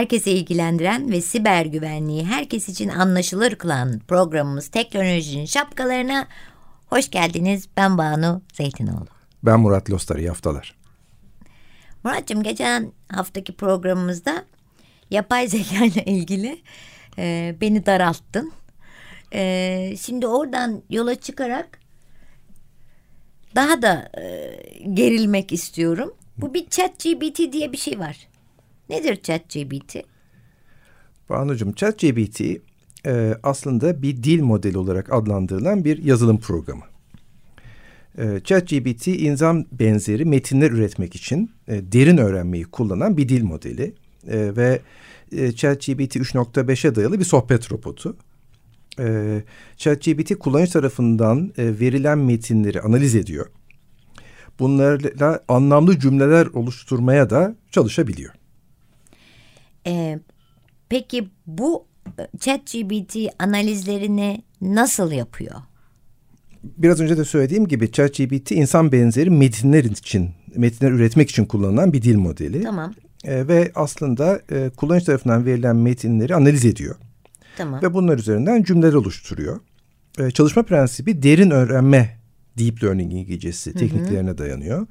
Herkese ilgilendiren ve siber güvenliği herkes için anlaşılır kılan programımız Teknolojinin Şapkalarına hoş geldiniz. Ben Banu Zeytinoğlu. Ben Murat Lostar, iyi haftalar. Muratcığım geçen haftaki programımızda yapay zeka ile ilgili e, beni daralttın. E, şimdi oradan yola çıkarak daha da e, gerilmek istiyorum. Bu bir chat GBT diye bir şey var. Nedir ChatGPT? Banucuğum ChatGPT e, aslında bir dil modeli olarak adlandırılan bir yazılım programı. E, ChatGPT insan benzeri metinler üretmek için e, derin öğrenmeyi kullanan bir dil modeli e, ve e, ChatGPT 3.5'e dayalı bir sohbet robotu. E, ChatGPT kullanıcı tarafından e, verilen metinleri analiz ediyor. Bunlarla anlamlı cümleler oluşturmaya da çalışabiliyor. Ee, peki bu e, ChatGPT analizlerini nasıl yapıyor? Biraz önce de söylediğim gibi ChatGPT insan benzeri metinler için, metinler üretmek için kullanılan bir dil modeli. Tamam. E, ve aslında e, kullanıcı tarafından verilen metinleri analiz ediyor. Tamam. Ve bunlar üzerinden cümleler oluşturuyor. E, çalışma prensibi derin öğrenme deep learning İngilizcesi tekniklerine dayanıyor.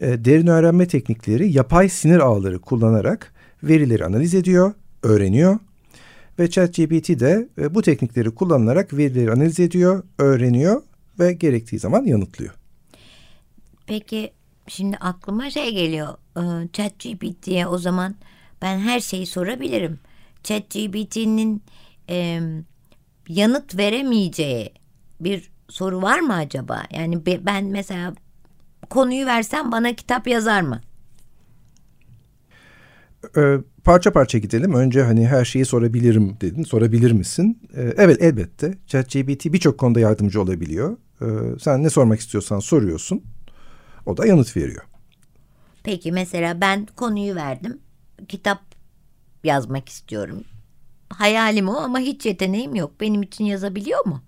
E, derin öğrenme teknikleri yapay sinir ağları kullanarak verileri analiz ediyor, öğreniyor ve ChatGPT de e, bu teknikleri kullanarak verileri analiz ediyor, öğreniyor ve gerektiği zaman yanıtlıyor. Peki şimdi aklıma şey geliyor. E, ChatGPT'ye o zaman ben her şeyi sorabilirim. ChatGPT'nin e, yanıt veremeyeceği bir soru var mı acaba? Yani ben mesela konuyu versem bana kitap yazar mı? E, parça parça gidelim. Önce hani her şeyi sorabilirim dedin. Sorabilir misin? E, evet elbette. ChatGPT birçok konuda yardımcı olabiliyor. E, sen ne sormak istiyorsan soruyorsun. O da yanıt veriyor. Peki mesela ben konuyu verdim. Kitap yazmak istiyorum. Hayalim o ama hiç yeteneğim yok. Benim için yazabiliyor mu?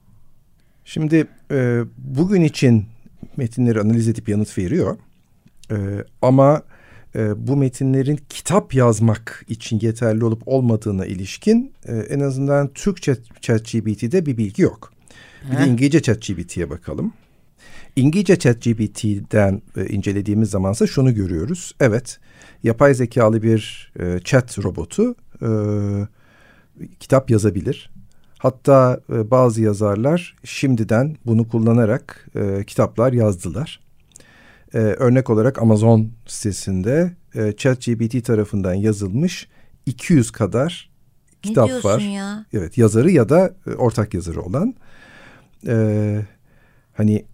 Şimdi e, bugün için metinleri analiz edip yanıt veriyor. E, ama e, bu metinlerin kitap yazmak için yeterli olup olmadığına ilişkin e, en azından Türkçe ChatGPT'de bir bilgi yok. Bir de İngilizce ChatGPT'ye bakalım. İngilizce ChatGPT'den e, incelediğimiz zamansa şunu görüyoruz. Evet, yapay zekalı bir e, chat robotu e, kitap yazabilir. Hatta e, bazı yazarlar şimdiden bunu kullanarak e, kitaplar yazdılar. Ee, örnek olarak Amazon sitesinde e, ChatGPT tarafından yazılmış 200 kadar ne kitap var. Ya? Evet yazarı ya da e, ortak yazarı olan. Ee, hani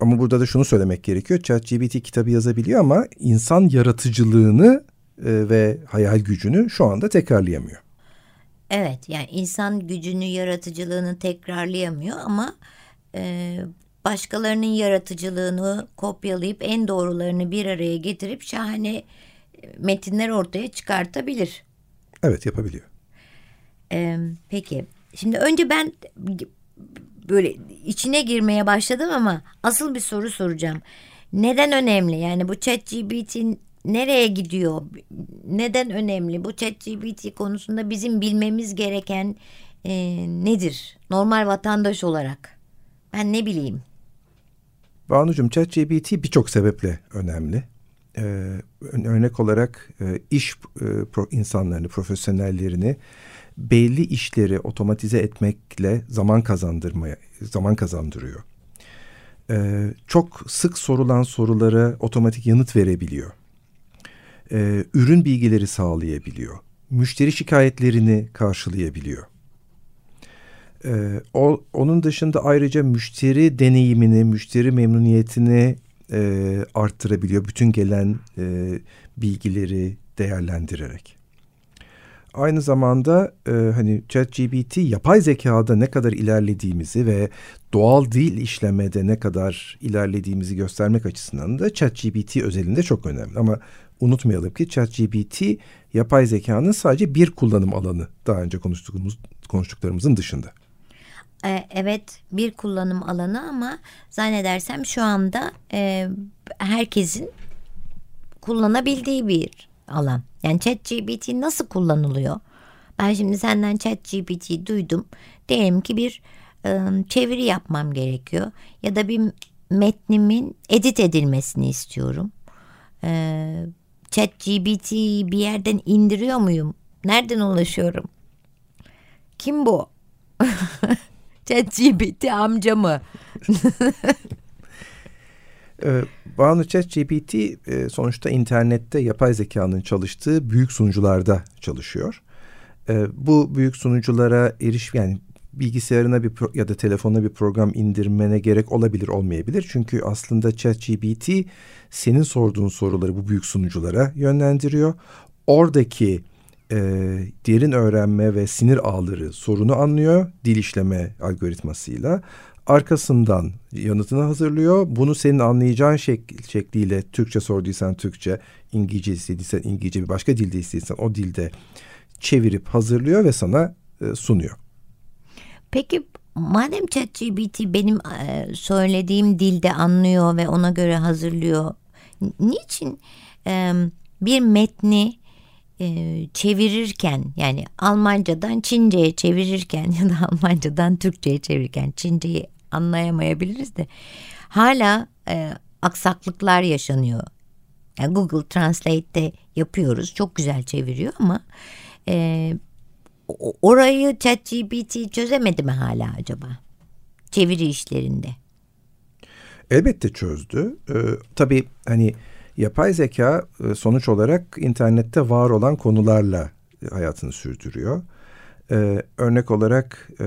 ama burada da şunu söylemek gerekiyor. ChatGPT kitabı yazabiliyor ama insan yaratıcılığını e, ve hayal gücünü şu anda tekrarlayamıyor. Evet yani insan gücünü yaratıcılığını tekrarlayamıyor ama e, başkalarının yaratıcılığını kopyalayıp en doğrularını bir araya getirip şahane e, metinler ortaya çıkartabilir. Evet yapabiliyor. Ee, peki şimdi önce ben böyle içine girmeye başladım ama asıl bir soru soracağım. Neden önemli? Yani bu chat GBT nereye gidiyor? Neden önemli? Bu chat GBT konusunda bizim bilmemiz gereken e, nedir? Normal vatandaş olarak. Ben ne bileyim. Banucuğum ChatGPT birçok sebeple önemli. Ee, örnek olarak e, iş e, pro, insanlarını, profesyonellerini belli işleri otomatize etmekle zaman kazandırmaya zaman kazandırıyor. Ee, çok sık sorulan sorulara otomatik yanıt verebiliyor. e, ürün bilgileri sağlayabiliyor. Müşteri şikayetlerini karşılayabiliyor. E, o, onun dışında ayrıca müşteri deneyimini, müşteri memnuniyetini e, arttırabiliyor. Bütün gelen e, bilgileri değerlendirerek. Aynı zamanda e, hani ChatGPT yapay zekada ne kadar ilerlediğimizi ve doğal dil işlemede ne kadar ilerlediğimizi göstermek açısından da ChatGPT özelinde çok önemli. Ama unutmayalım ki ChatGPT yapay zekanın sadece bir kullanım alanı daha önce konuştuğumuz konuştuklarımızın dışında. E, evet bir kullanım alanı ama zannedersem şu anda e, herkesin kullanabildiği bir alan. Yani ChatGPT nasıl kullanılıyor? Ben şimdi senden ChatGPT duydum. Diyelim ki bir e, çeviri yapmam gerekiyor ya da bir metnimin edit edilmesini istiyorum. E, ChatGPT bir yerden indiriyor muyum? Nereden ulaşıyorum? Kim bu? ChatGPT amca mı? Ee, Banu ChatGPT e, sonuçta internette yapay zekanın çalıştığı büyük sunucularda çalışıyor. Ee, bu büyük sunuculara eriş yani bilgisayarına bir ya da telefonuna bir program indirmene gerek olabilir olmayabilir. Çünkü aslında ChatGPT senin sorduğun soruları bu büyük sunuculara yönlendiriyor. Oradaki e, derin öğrenme ve sinir ağları sorunu anlıyor dil işleme algoritmasıyla. Arkasından yanıtını hazırlıyor. Bunu senin anlayacağın şek şekliyle Türkçe sorduysan Türkçe, İngilizce istediysen İngilizce bir başka dilde istediysen o dilde çevirip hazırlıyor ve sana e, sunuyor. Peki madem ChatGPT benim e, söylediğim dilde anlıyor ve ona göre hazırlıyor. Niçin e, bir metni e, çevirirken yani Almancadan Çince'ye çevirirken ya da Almancadan Türkçe'ye çevirirken Çince'yi anlayamayabiliriz de hala e, aksaklıklar yaşanıyor. Yani Google Translate'te yapıyoruz çok güzel çeviriyor ama e, orayı ChatGPT çözemedi mi hala acaba? Çeviri işlerinde. Elbette çözdü. Ee, tabii hani yapay zeka e, sonuç olarak internette var olan konularla hayatını sürdürüyor. Ee, örnek olarak e,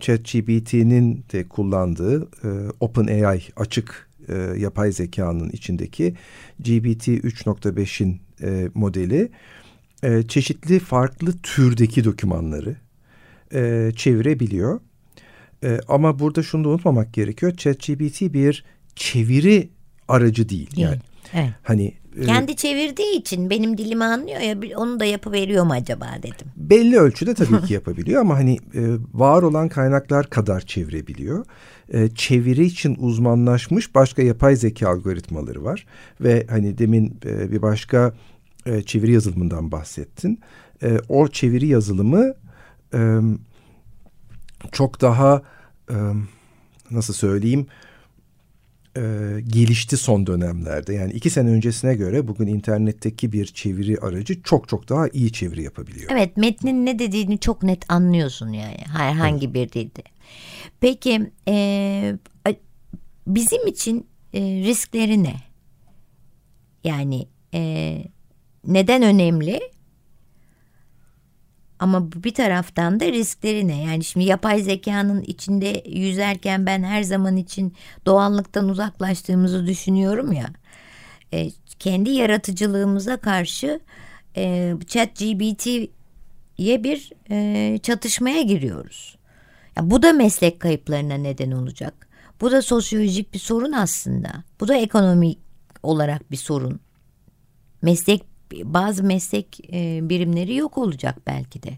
ChatGPT'nin de kullandığı e, OpenAI açık e, yapay zekanın içindeki GPT 3.5'in e, modeli e, çeşitli farklı türdeki dokümanları e, çevirebiliyor. E, ama burada şunu da unutmamak gerekiyor. ChatGPT bir çeviri aracı değil. Yani evet. hani e, kendi çevirdiği için benim dilimi anlıyor ya onu da yapıveriyor mu acaba dedim. Belli ölçüde tabii ki yapabiliyor ama hani e, var olan kaynaklar kadar çevirebiliyor. E, çeviri için uzmanlaşmış başka yapay zeka algoritmaları var ve hani demin bir başka çeviri yazılımından bahsettin. O çeviri yazılımı çok daha nasıl söyleyeyim e, gelişti son dönemlerde. Yani iki sene öncesine göre bugün internetteki bir çeviri aracı çok çok daha iyi çeviri yapabiliyor. Evet metnin ne dediğini çok net anlıyorsun yani herhangi evet. bir dilde. Peki e, bizim için e, riskleri ne? Yani e, neden önemli? Ama bir taraftan da riskleri ne? Yani şimdi yapay zekanın içinde yüzerken ben her zaman için doğallıktan uzaklaştığımızı düşünüyorum ya. E, kendi yaratıcılığımıza karşı e, chat GBT'ye bir e, çatışmaya giriyoruz. Ya bu da meslek kayıplarına neden olacak. Bu da sosyolojik bir sorun aslında. Bu da ekonomik olarak bir sorun. Meslek bazı meslek e, birimleri yok olacak belki de.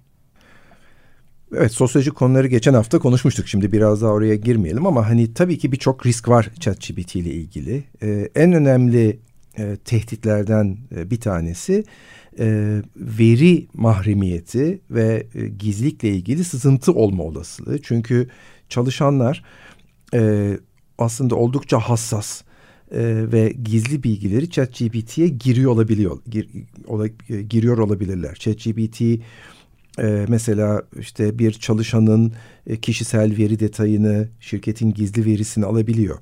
Evet sosyolojik konuları geçen hafta konuşmuştuk. Şimdi biraz daha oraya girmeyelim ama hani tabii ki birçok risk var ChatGPT ile ilgili. Ee, en önemli e, tehditlerden e, bir tanesi e, veri mahremiyeti ve e, gizlilikle ilgili sızıntı olma olasılığı. Çünkü çalışanlar e, aslında oldukça hassas e, ve gizli bilgileri ChatGPT'ye giriyor olabiliyor, gir, ola, e, giriyor olabilirler. ChatGPT e, mesela işte bir çalışanın e, kişisel veri detayını, şirketin gizli verisini alabiliyor.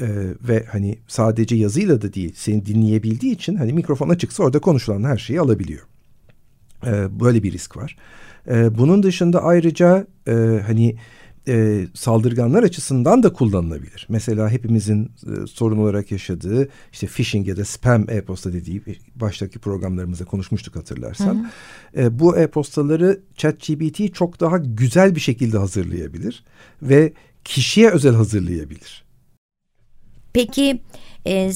Ee, ve hani sadece yazıyla da değil seni dinleyebildiği için hani mikrofon açıksa orada konuşulan her şeyi alabiliyor. Ee, böyle bir risk var. Ee, bunun dışında ayrıca e, hani e, saldırganlar açısından da kullanılabilir. Mesela hepimizin e, sorun olarak yaşadığı işte phishing ya da spam e-posta dediği baştaki programlarımızda konuşmuştuk hatırlarsan. Hı hı. E, bu e-postaları ChatGPT çok daha güzel bir şekilde hazırlayabilir ve kişiye özel hazırlayabilir. Peki e,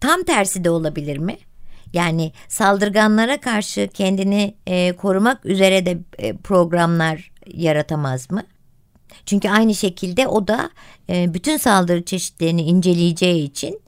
tam tersi de olabilir mi? Yani saldırganlara karşı kendini e, korumak üzere de e, programlar yaratamaz mı? Çünkü aynı şekilde o da e, bütün saldırı çeşitlerini inceleyeceği için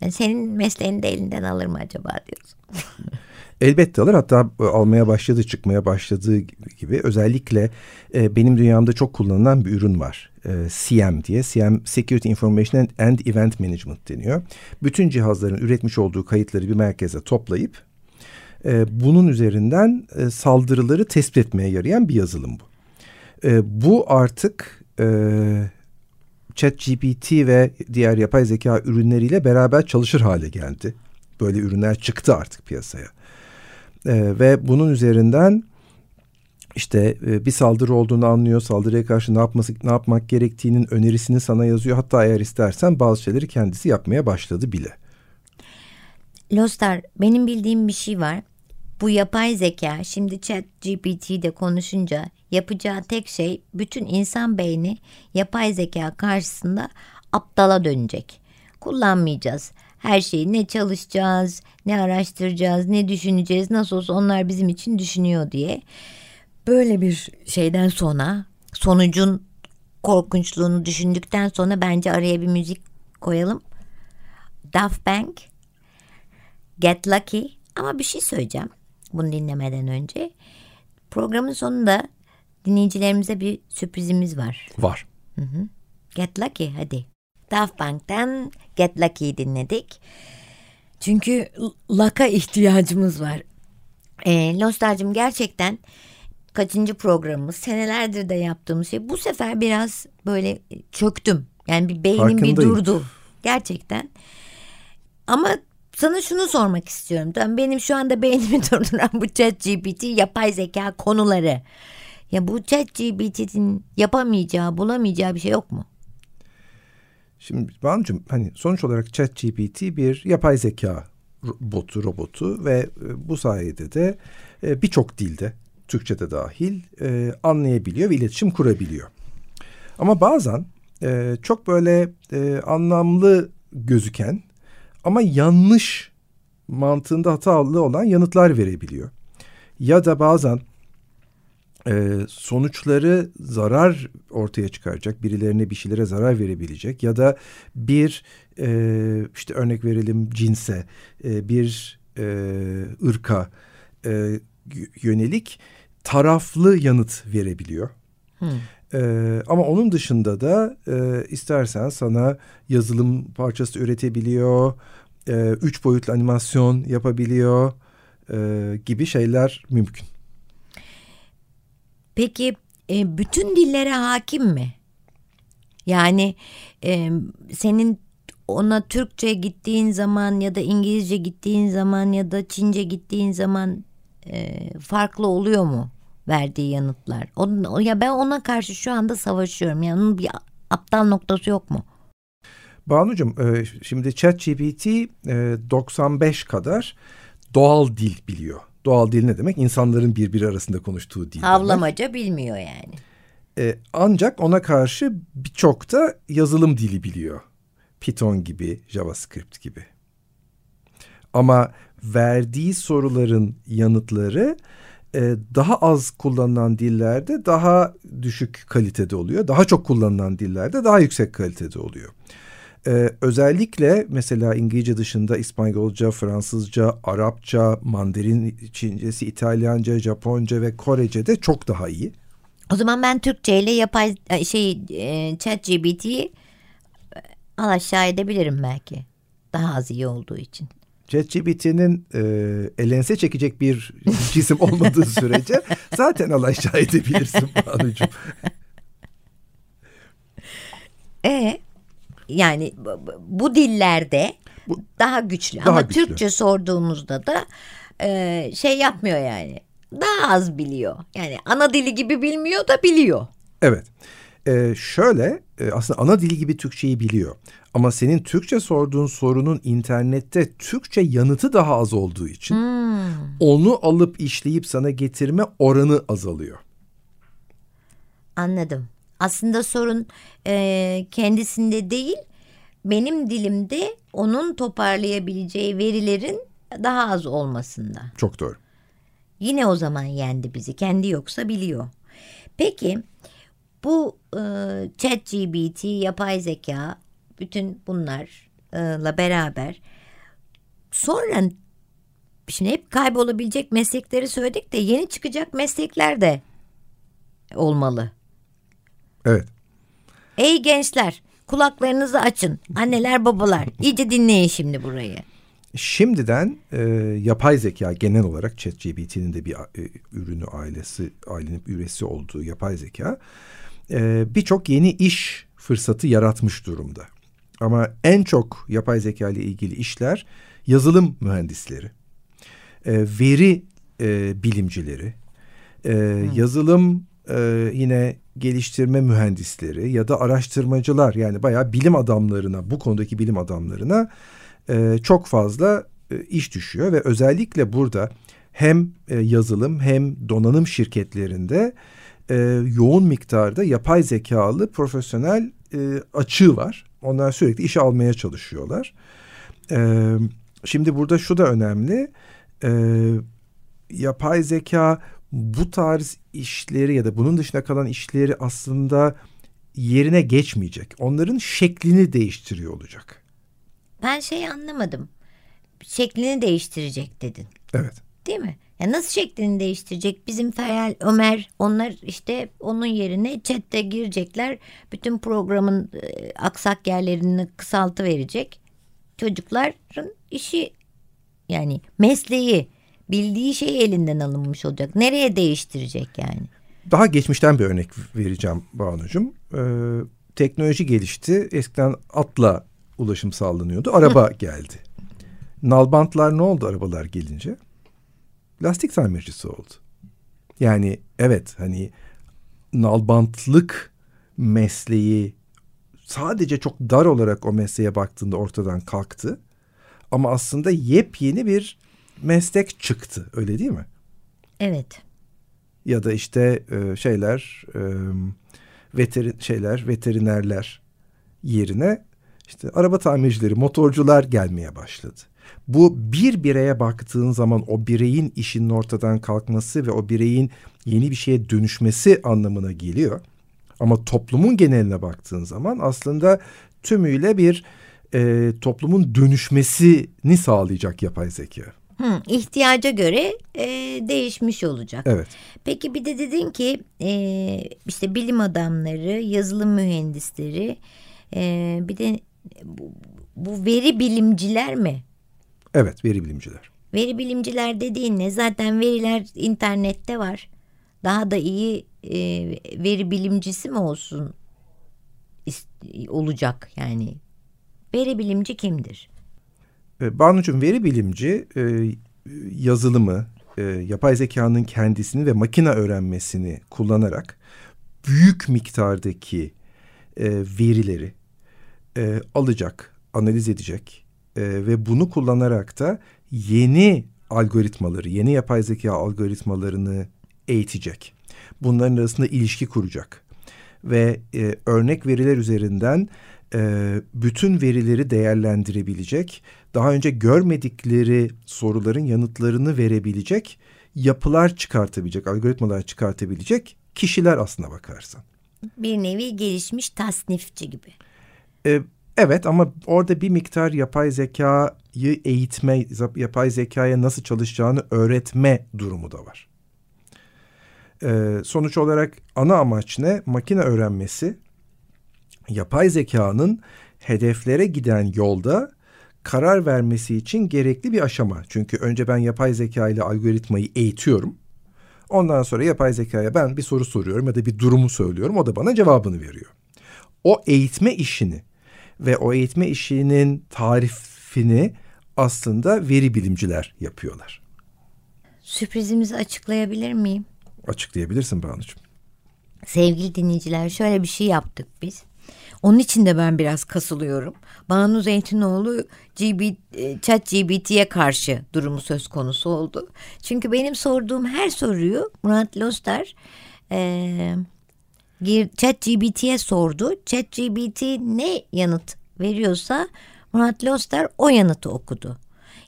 yani senin mesleğini de elinden alır mı acaba diyorsun. Elbette alır hatta e, almaya başladı çıkmaya başladığı gibi özellikle e, benim dünyamda çok kullanılan bir ürün var. E, CM diye CM Security Information and Event Management deniyor. Bütün cihazların üretmiş olduğu kayıtları bir merkeze toplayıp e, bunun üzerinden e, saldırıları tespit etmeye yarayan bir yazılım bu. E, bu artık e, ChatGPT ve diğer yapay zeka ürünleriyle beraber çalışır hale geldi. Böyle ürünler çıktı artık piyasaya. E, ve bunun üzerinden işte e, bir saldırı olduğunu anlıyor, saldırıya karşı ne yapması ne yapmak gerektiğinin önerisini sana yazıyor. Hatta eğer istersen bazı şeyleri kendisi yapmaya başladı bile. Lostar, benim bildiğim bir şey var. Bu yapay zeka şimdi chat GPT'de konuşunca yapacağı tek şey bütün insan beyni yapay zeka karşısında aptala dönecek. Kullanmayacağız. Her şeyi ne çalışacağız, ne araştıracağız, ne düşüneceğiz, nasıl olsa onlar bizim için düşünüyor diye. Böyle bir şeyden sonra sonucun korkunçluğunu düşündükten sonra bence araya bir müzik koyalım. Daft Punk, Get Lucky ama bir şey söyleyeceğim bunu dinlemeden önce. Programın sonunda dinleyicilerimize bir sürprizimiz var. Var. Hı hı. Get Lucky hadi. Daft Punk'tan Get Lucky'yi dinledik. Çünkü laka ihtiyacımız var. E, Lostar'cığım gerçekten kaçıncı programımız senelerdir de yaptığımız şey. Bu sefer biraz böyle çöktüm. Yani bir beynim bir durdu. Gerçekten. Ama sana şunu sormak istiyorum. Benim şu anda beynimi durduran bu chat GPT yapay zeka konuları. Ya bu chat GPT'nin yapamayacağı, bulamayacağı bir şey yok mu? Şimdi Banu'cum hani sonuç olarak chat GPT bir yapay zeka botu, robotu ve e, bu sayede de e, birçok dilde, Türkçe'de dahil e, anlayabiliyor ve iletişim kurabiliyor. Ama bazen çok böyle anlamlı gözüken ama yanlış mantığında hatalı olan yanıtlar verebiliyor. Ya da bazen e, sonuçları zarar ortaya çıkaracak, birilerine bir şeylere zarar verebilecek ya da bir e, işte örnek verelim cinse, e, bir e, ırka e, yönelik taraflı yanıt verebiliyor. Hmm. Ee, ama onun dışında da e, istersen sana yazılım parçası üretebiliyor, e, üç boyutlu animasyon yapabiliyor e, gibi şeyler mümkün. Peki e, bütün dillere hakim mi? Yani e, senin ona Türkçe gittiğin zaman ya da İngilizce gittiğin zaman ya da Çince gittiğin zaman e, farklı oluyor mu verdiği yanıtlar? O, ya ben ona karşı şu anda savaşıyorum. Yani onun bir aptal noktası yok mu? Banucuğum e, şimdi ChatGPT e, 95 kadar doğal dil biliyor. Doğal dil ne demek? İnsanların birbiri arasında konuştuğu dil. Havlamaca demek. bilmiyor yani. E, ancak ona karşı birçok da yazılım dili biliyor. Python gibi, JavaScript gibi. Ama verdiği soruların yanıtları e, daha az kullanılan dillerde daha düşük kalitede oluyor. Daha çok kullanılan dillerde daha yüksek kalitede oluyor. Ee, özellikle mesela İngilizce dışında İspanyolca, Fransızca, Arapça, Mandarin Çincesi, İtalyanca, Japonca ve Korece de çok daha iyi. O zaman ben Türkçe ile yapay şey e, chat GBT'yi e, al aşağı edebilirim belki. Daha az iyi olduğu için. ChatGPT'nin e, elense çekecek bir cisim olmadığı sürece zaten al aşağı edebilirsin Banucuğum. E yani bu dillerde bu, daha güçlü daha ama güçlü. Türkçe sorduğumuzda da e, şey yapmıyor yani daha az biliyor yani ana dili gibi bilmiyor da biliyor. Evet ee, şöyle e, aslında ana dili gibi Türkçeyi biliyor ama senin Türkçe sorduğun sorunun internette Türkçe yanıtı daha az olduğu için hmm. onu alıp işleyip sana getirme oranı azalıyor. Anladım. Aslında sorun e, kendisinde değil benim dilimde onun toparlayabileceği verilerin daha az olmasında. Çok doğru. Yine o zaman yendi bizi. Kendi yoksa biliyor. Peki bu e, chat GBT, yapay zeka bütün bunlarla beraber sonra şimdi hep kaybolabilecek meslekleri söyledik de yeni çıkacak meslekler de olmalı. Evet. Ey gençler kulaklarınızı açın. Anneler babalar iyice dinleyin şimdi burayı. Şimdiden e, yapay zeka genel olarak ChatGPT'nin de bir e, ürünü ailesi, ailenin üyesi olduğu yapay zeka e, birçok yeni iş fırsatı yaratmış durumda. Ama en çok yapay zeka ile ilgili işler yazılım mühendisleri, e, veri e, bilimcileri, e, hmm. yazılım e, yine geliştirme mühendisleri ya da araştırmacılar yani bayağı bilim adamlarına bu konudaki bilim adamlarına e, çok fazla e, iş düşüyor ve özellikle burada hem e, yazılım hem donanım şirketlerinde e, yoğun miktarda yapay zekalı profesyonel e, açığı var. Onlar sürekli işe almaya çalışıyorlar. E, şimdi burada şu da önemli. E, yapay zeka bu tarz işleri ya da bunun dışında kalan işleri aslında yerine geçmeyecek. Onların şeklini değiştiriyor olacak. Ben şey anlamadım. Şeklini değiştirecek dedin. Evet. Değil mi? Ya nasıl şeklini değiştirecek? Bizim Feryal, Ömer onlar işte onun yerine chatte girecekler. Bütün programın e, aksak yerlerini kısaltı verecek. Çocukların işi yani mesleği bildiği şey elinden alınmış olacak. Nereye değiştirecek yani? Daha geçmişten bir örnek vereceğim Banu'cum. Ee, teknoloji gelişti. Eskiden atla ulaşım sağlanıyordu. Araba geldi. Nalbantlar ne oldu arabalar gelince? Lastik tamircisi oldu. Yani evet hani nalbantlık mesleği sadece çok dar olarak o mesleğe baktığında ortadan kalktı. Ama aslında yepyeni bir meslek çıktı öyle değil mi? Evet. Ya da işte e, şeyler e, veterin şeyler veterinerler yerine işte araba tamircileri, motorcular gelmeye başladı. Bu bir bireye baktığın zaman o bireyin işinin ortadan kalkması ve o bireyin yeni bir şeye dönüşmesi anlamına geliyor. Ama toplumun geneline baktığın zaman aslında tümüyle bir e, toplumun dönüşmesini sağlayacak yapay zeka. Hı, ihtiyaca göre e, değişmiş olacak. Evet. Peki bir de dedin ki e, işte bilim adamları, yazılım mühendisleri, e, bir de bu, bu veri bilimciler mi? Evet, veri bilimciler. Veri bilimciler dediğin ne? Zaten veriler internette var. Daha da iyi e, veri bilimcisi mi olsun olacak yani? Veri bilimci kimdir? E, veri bilimci e, yazılımı, e, yapay zekanın kendisini ve makine öğrenmesini kullanarak büyük miktardaki e, verileri e, alacak, analiz edecek e, ve bunu kullanarak da yeni algoritmaları, yeni yapay zeka algoritmalarını eğitecek. Bunların arasında ilişki kuracak ve e, örnek veriler üzerinden e, bütün verileri değerlendirebilecek, daha önce görmedikleri soruların yanıtlarını verebilecek yapılar çıkartabilecek, algoritmalar çıkartabilecek kişiler aslına bakarsan. Bir nevi gelişmiş tasnifçi gibi. E, evet ama orada bir miktar yapay zekayı eğitme, yapay zekaya nasıl çalışacağını öğretme durumu da var. E, sonuç olarak ana amaç ne? Makine öğrenmesi yapay zekanın hedeflere giden yolda karar vermesi için gerekli bir aşama. Çünkü önce ben yapay zeka ile algoritmayı eğitiyorum. Ondan sonra yapay zekaya ben bir soru soruyorum ya da bir durumu söylüyorum. O da bana cevabını veriyor. O eğitme işini ve o eğitme işinin tarifini aslında veri bilimciler yapıyorlar. Sürprizimizi açıklayabilir miyim? Açıklayabilirsin Banu'cum. Sevgili dinleyiciler şöyle bir şey yaptık biz. Onun için de ben biraz kasılıyorum. Banu Zeytinoğlu GB, e, chat GBT'ye karşı durumu söz konusu oldu. Çünkü benim sorduğum her soruyu Murat Loster e, chat GBT'ye sordu. Chat GBT ne yanıt veriyorsa Murat Loster o yanıtı okudu.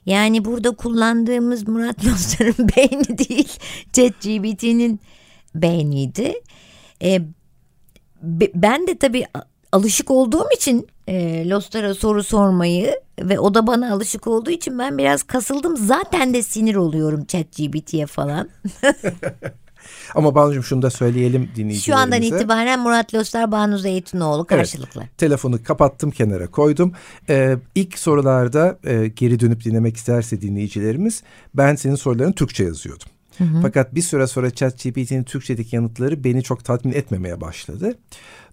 Yani burada kullandığımız Murat Loster'ın beyni değil chat GBT'nin beyniydi. E, ben de tabii alışık olduğum için e, Lostar'a soru sormayı ve o da bana alışık olduğu için ben biraz kasıldım. Zaten de sinir oluyorum ChatGPT'ye falan. Ama Banu'cum şunu da söyleyelim dinleyicilerimize. Şu andan itibaren Murat Lostar, Banu Zeytinoğlu karşılıklı. Evet, telefonu kapattım kenara koydum. Ee, ilk sorularda e, geri dönüp dinlemek isterse dinleyicilerimiz ben senin sorularını Türkçe yazıyordum. Hı hı. Fakat bir süre sonra ChatGPT'nin Türkçedeki yanıtları beni çok tatmin etmemeye başladı.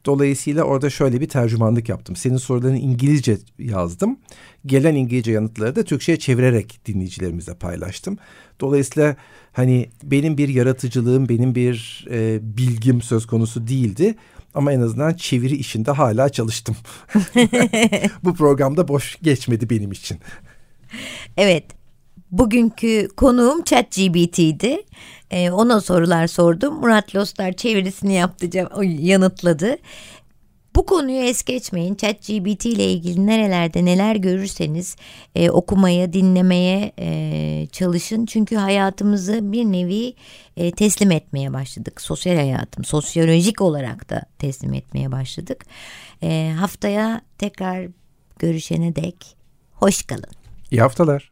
Dolayısıyla orada şöyle bir tercümanlık yaptım. Senin sorularını İngilizce yazdım. Gelen İngilizce yanıtları da Türkçe'ye çevirerek dinleyicilerimizle paylaştım. Dolayısıyla hani benim bir yaratıcılığım, benim bir e, bilgim söz konusu değildi. Ama en azından çeviri işinde hala çalıştım. Bu programda boş geçmedi benim için. Evet. Bugünkü konuğum ChatGPT'ydi. Ee, ona sorular sordum. Murat Lostar çevirisini yaptı, yanıtladı. Bu konuyu es geçmeyin. ChatGPT ile ilgili nerelerde neler görürseniz e, okumaya, dinlemeye e, çalışın. Çünkü hayatımızı bir nevi e, teslim etmeye başladık. Sosyal hayatım, sosyolojik olarak da teslim etmeye başladık. E, haftaya tekrar görüşene dek hoş kalın. İyi haftalar.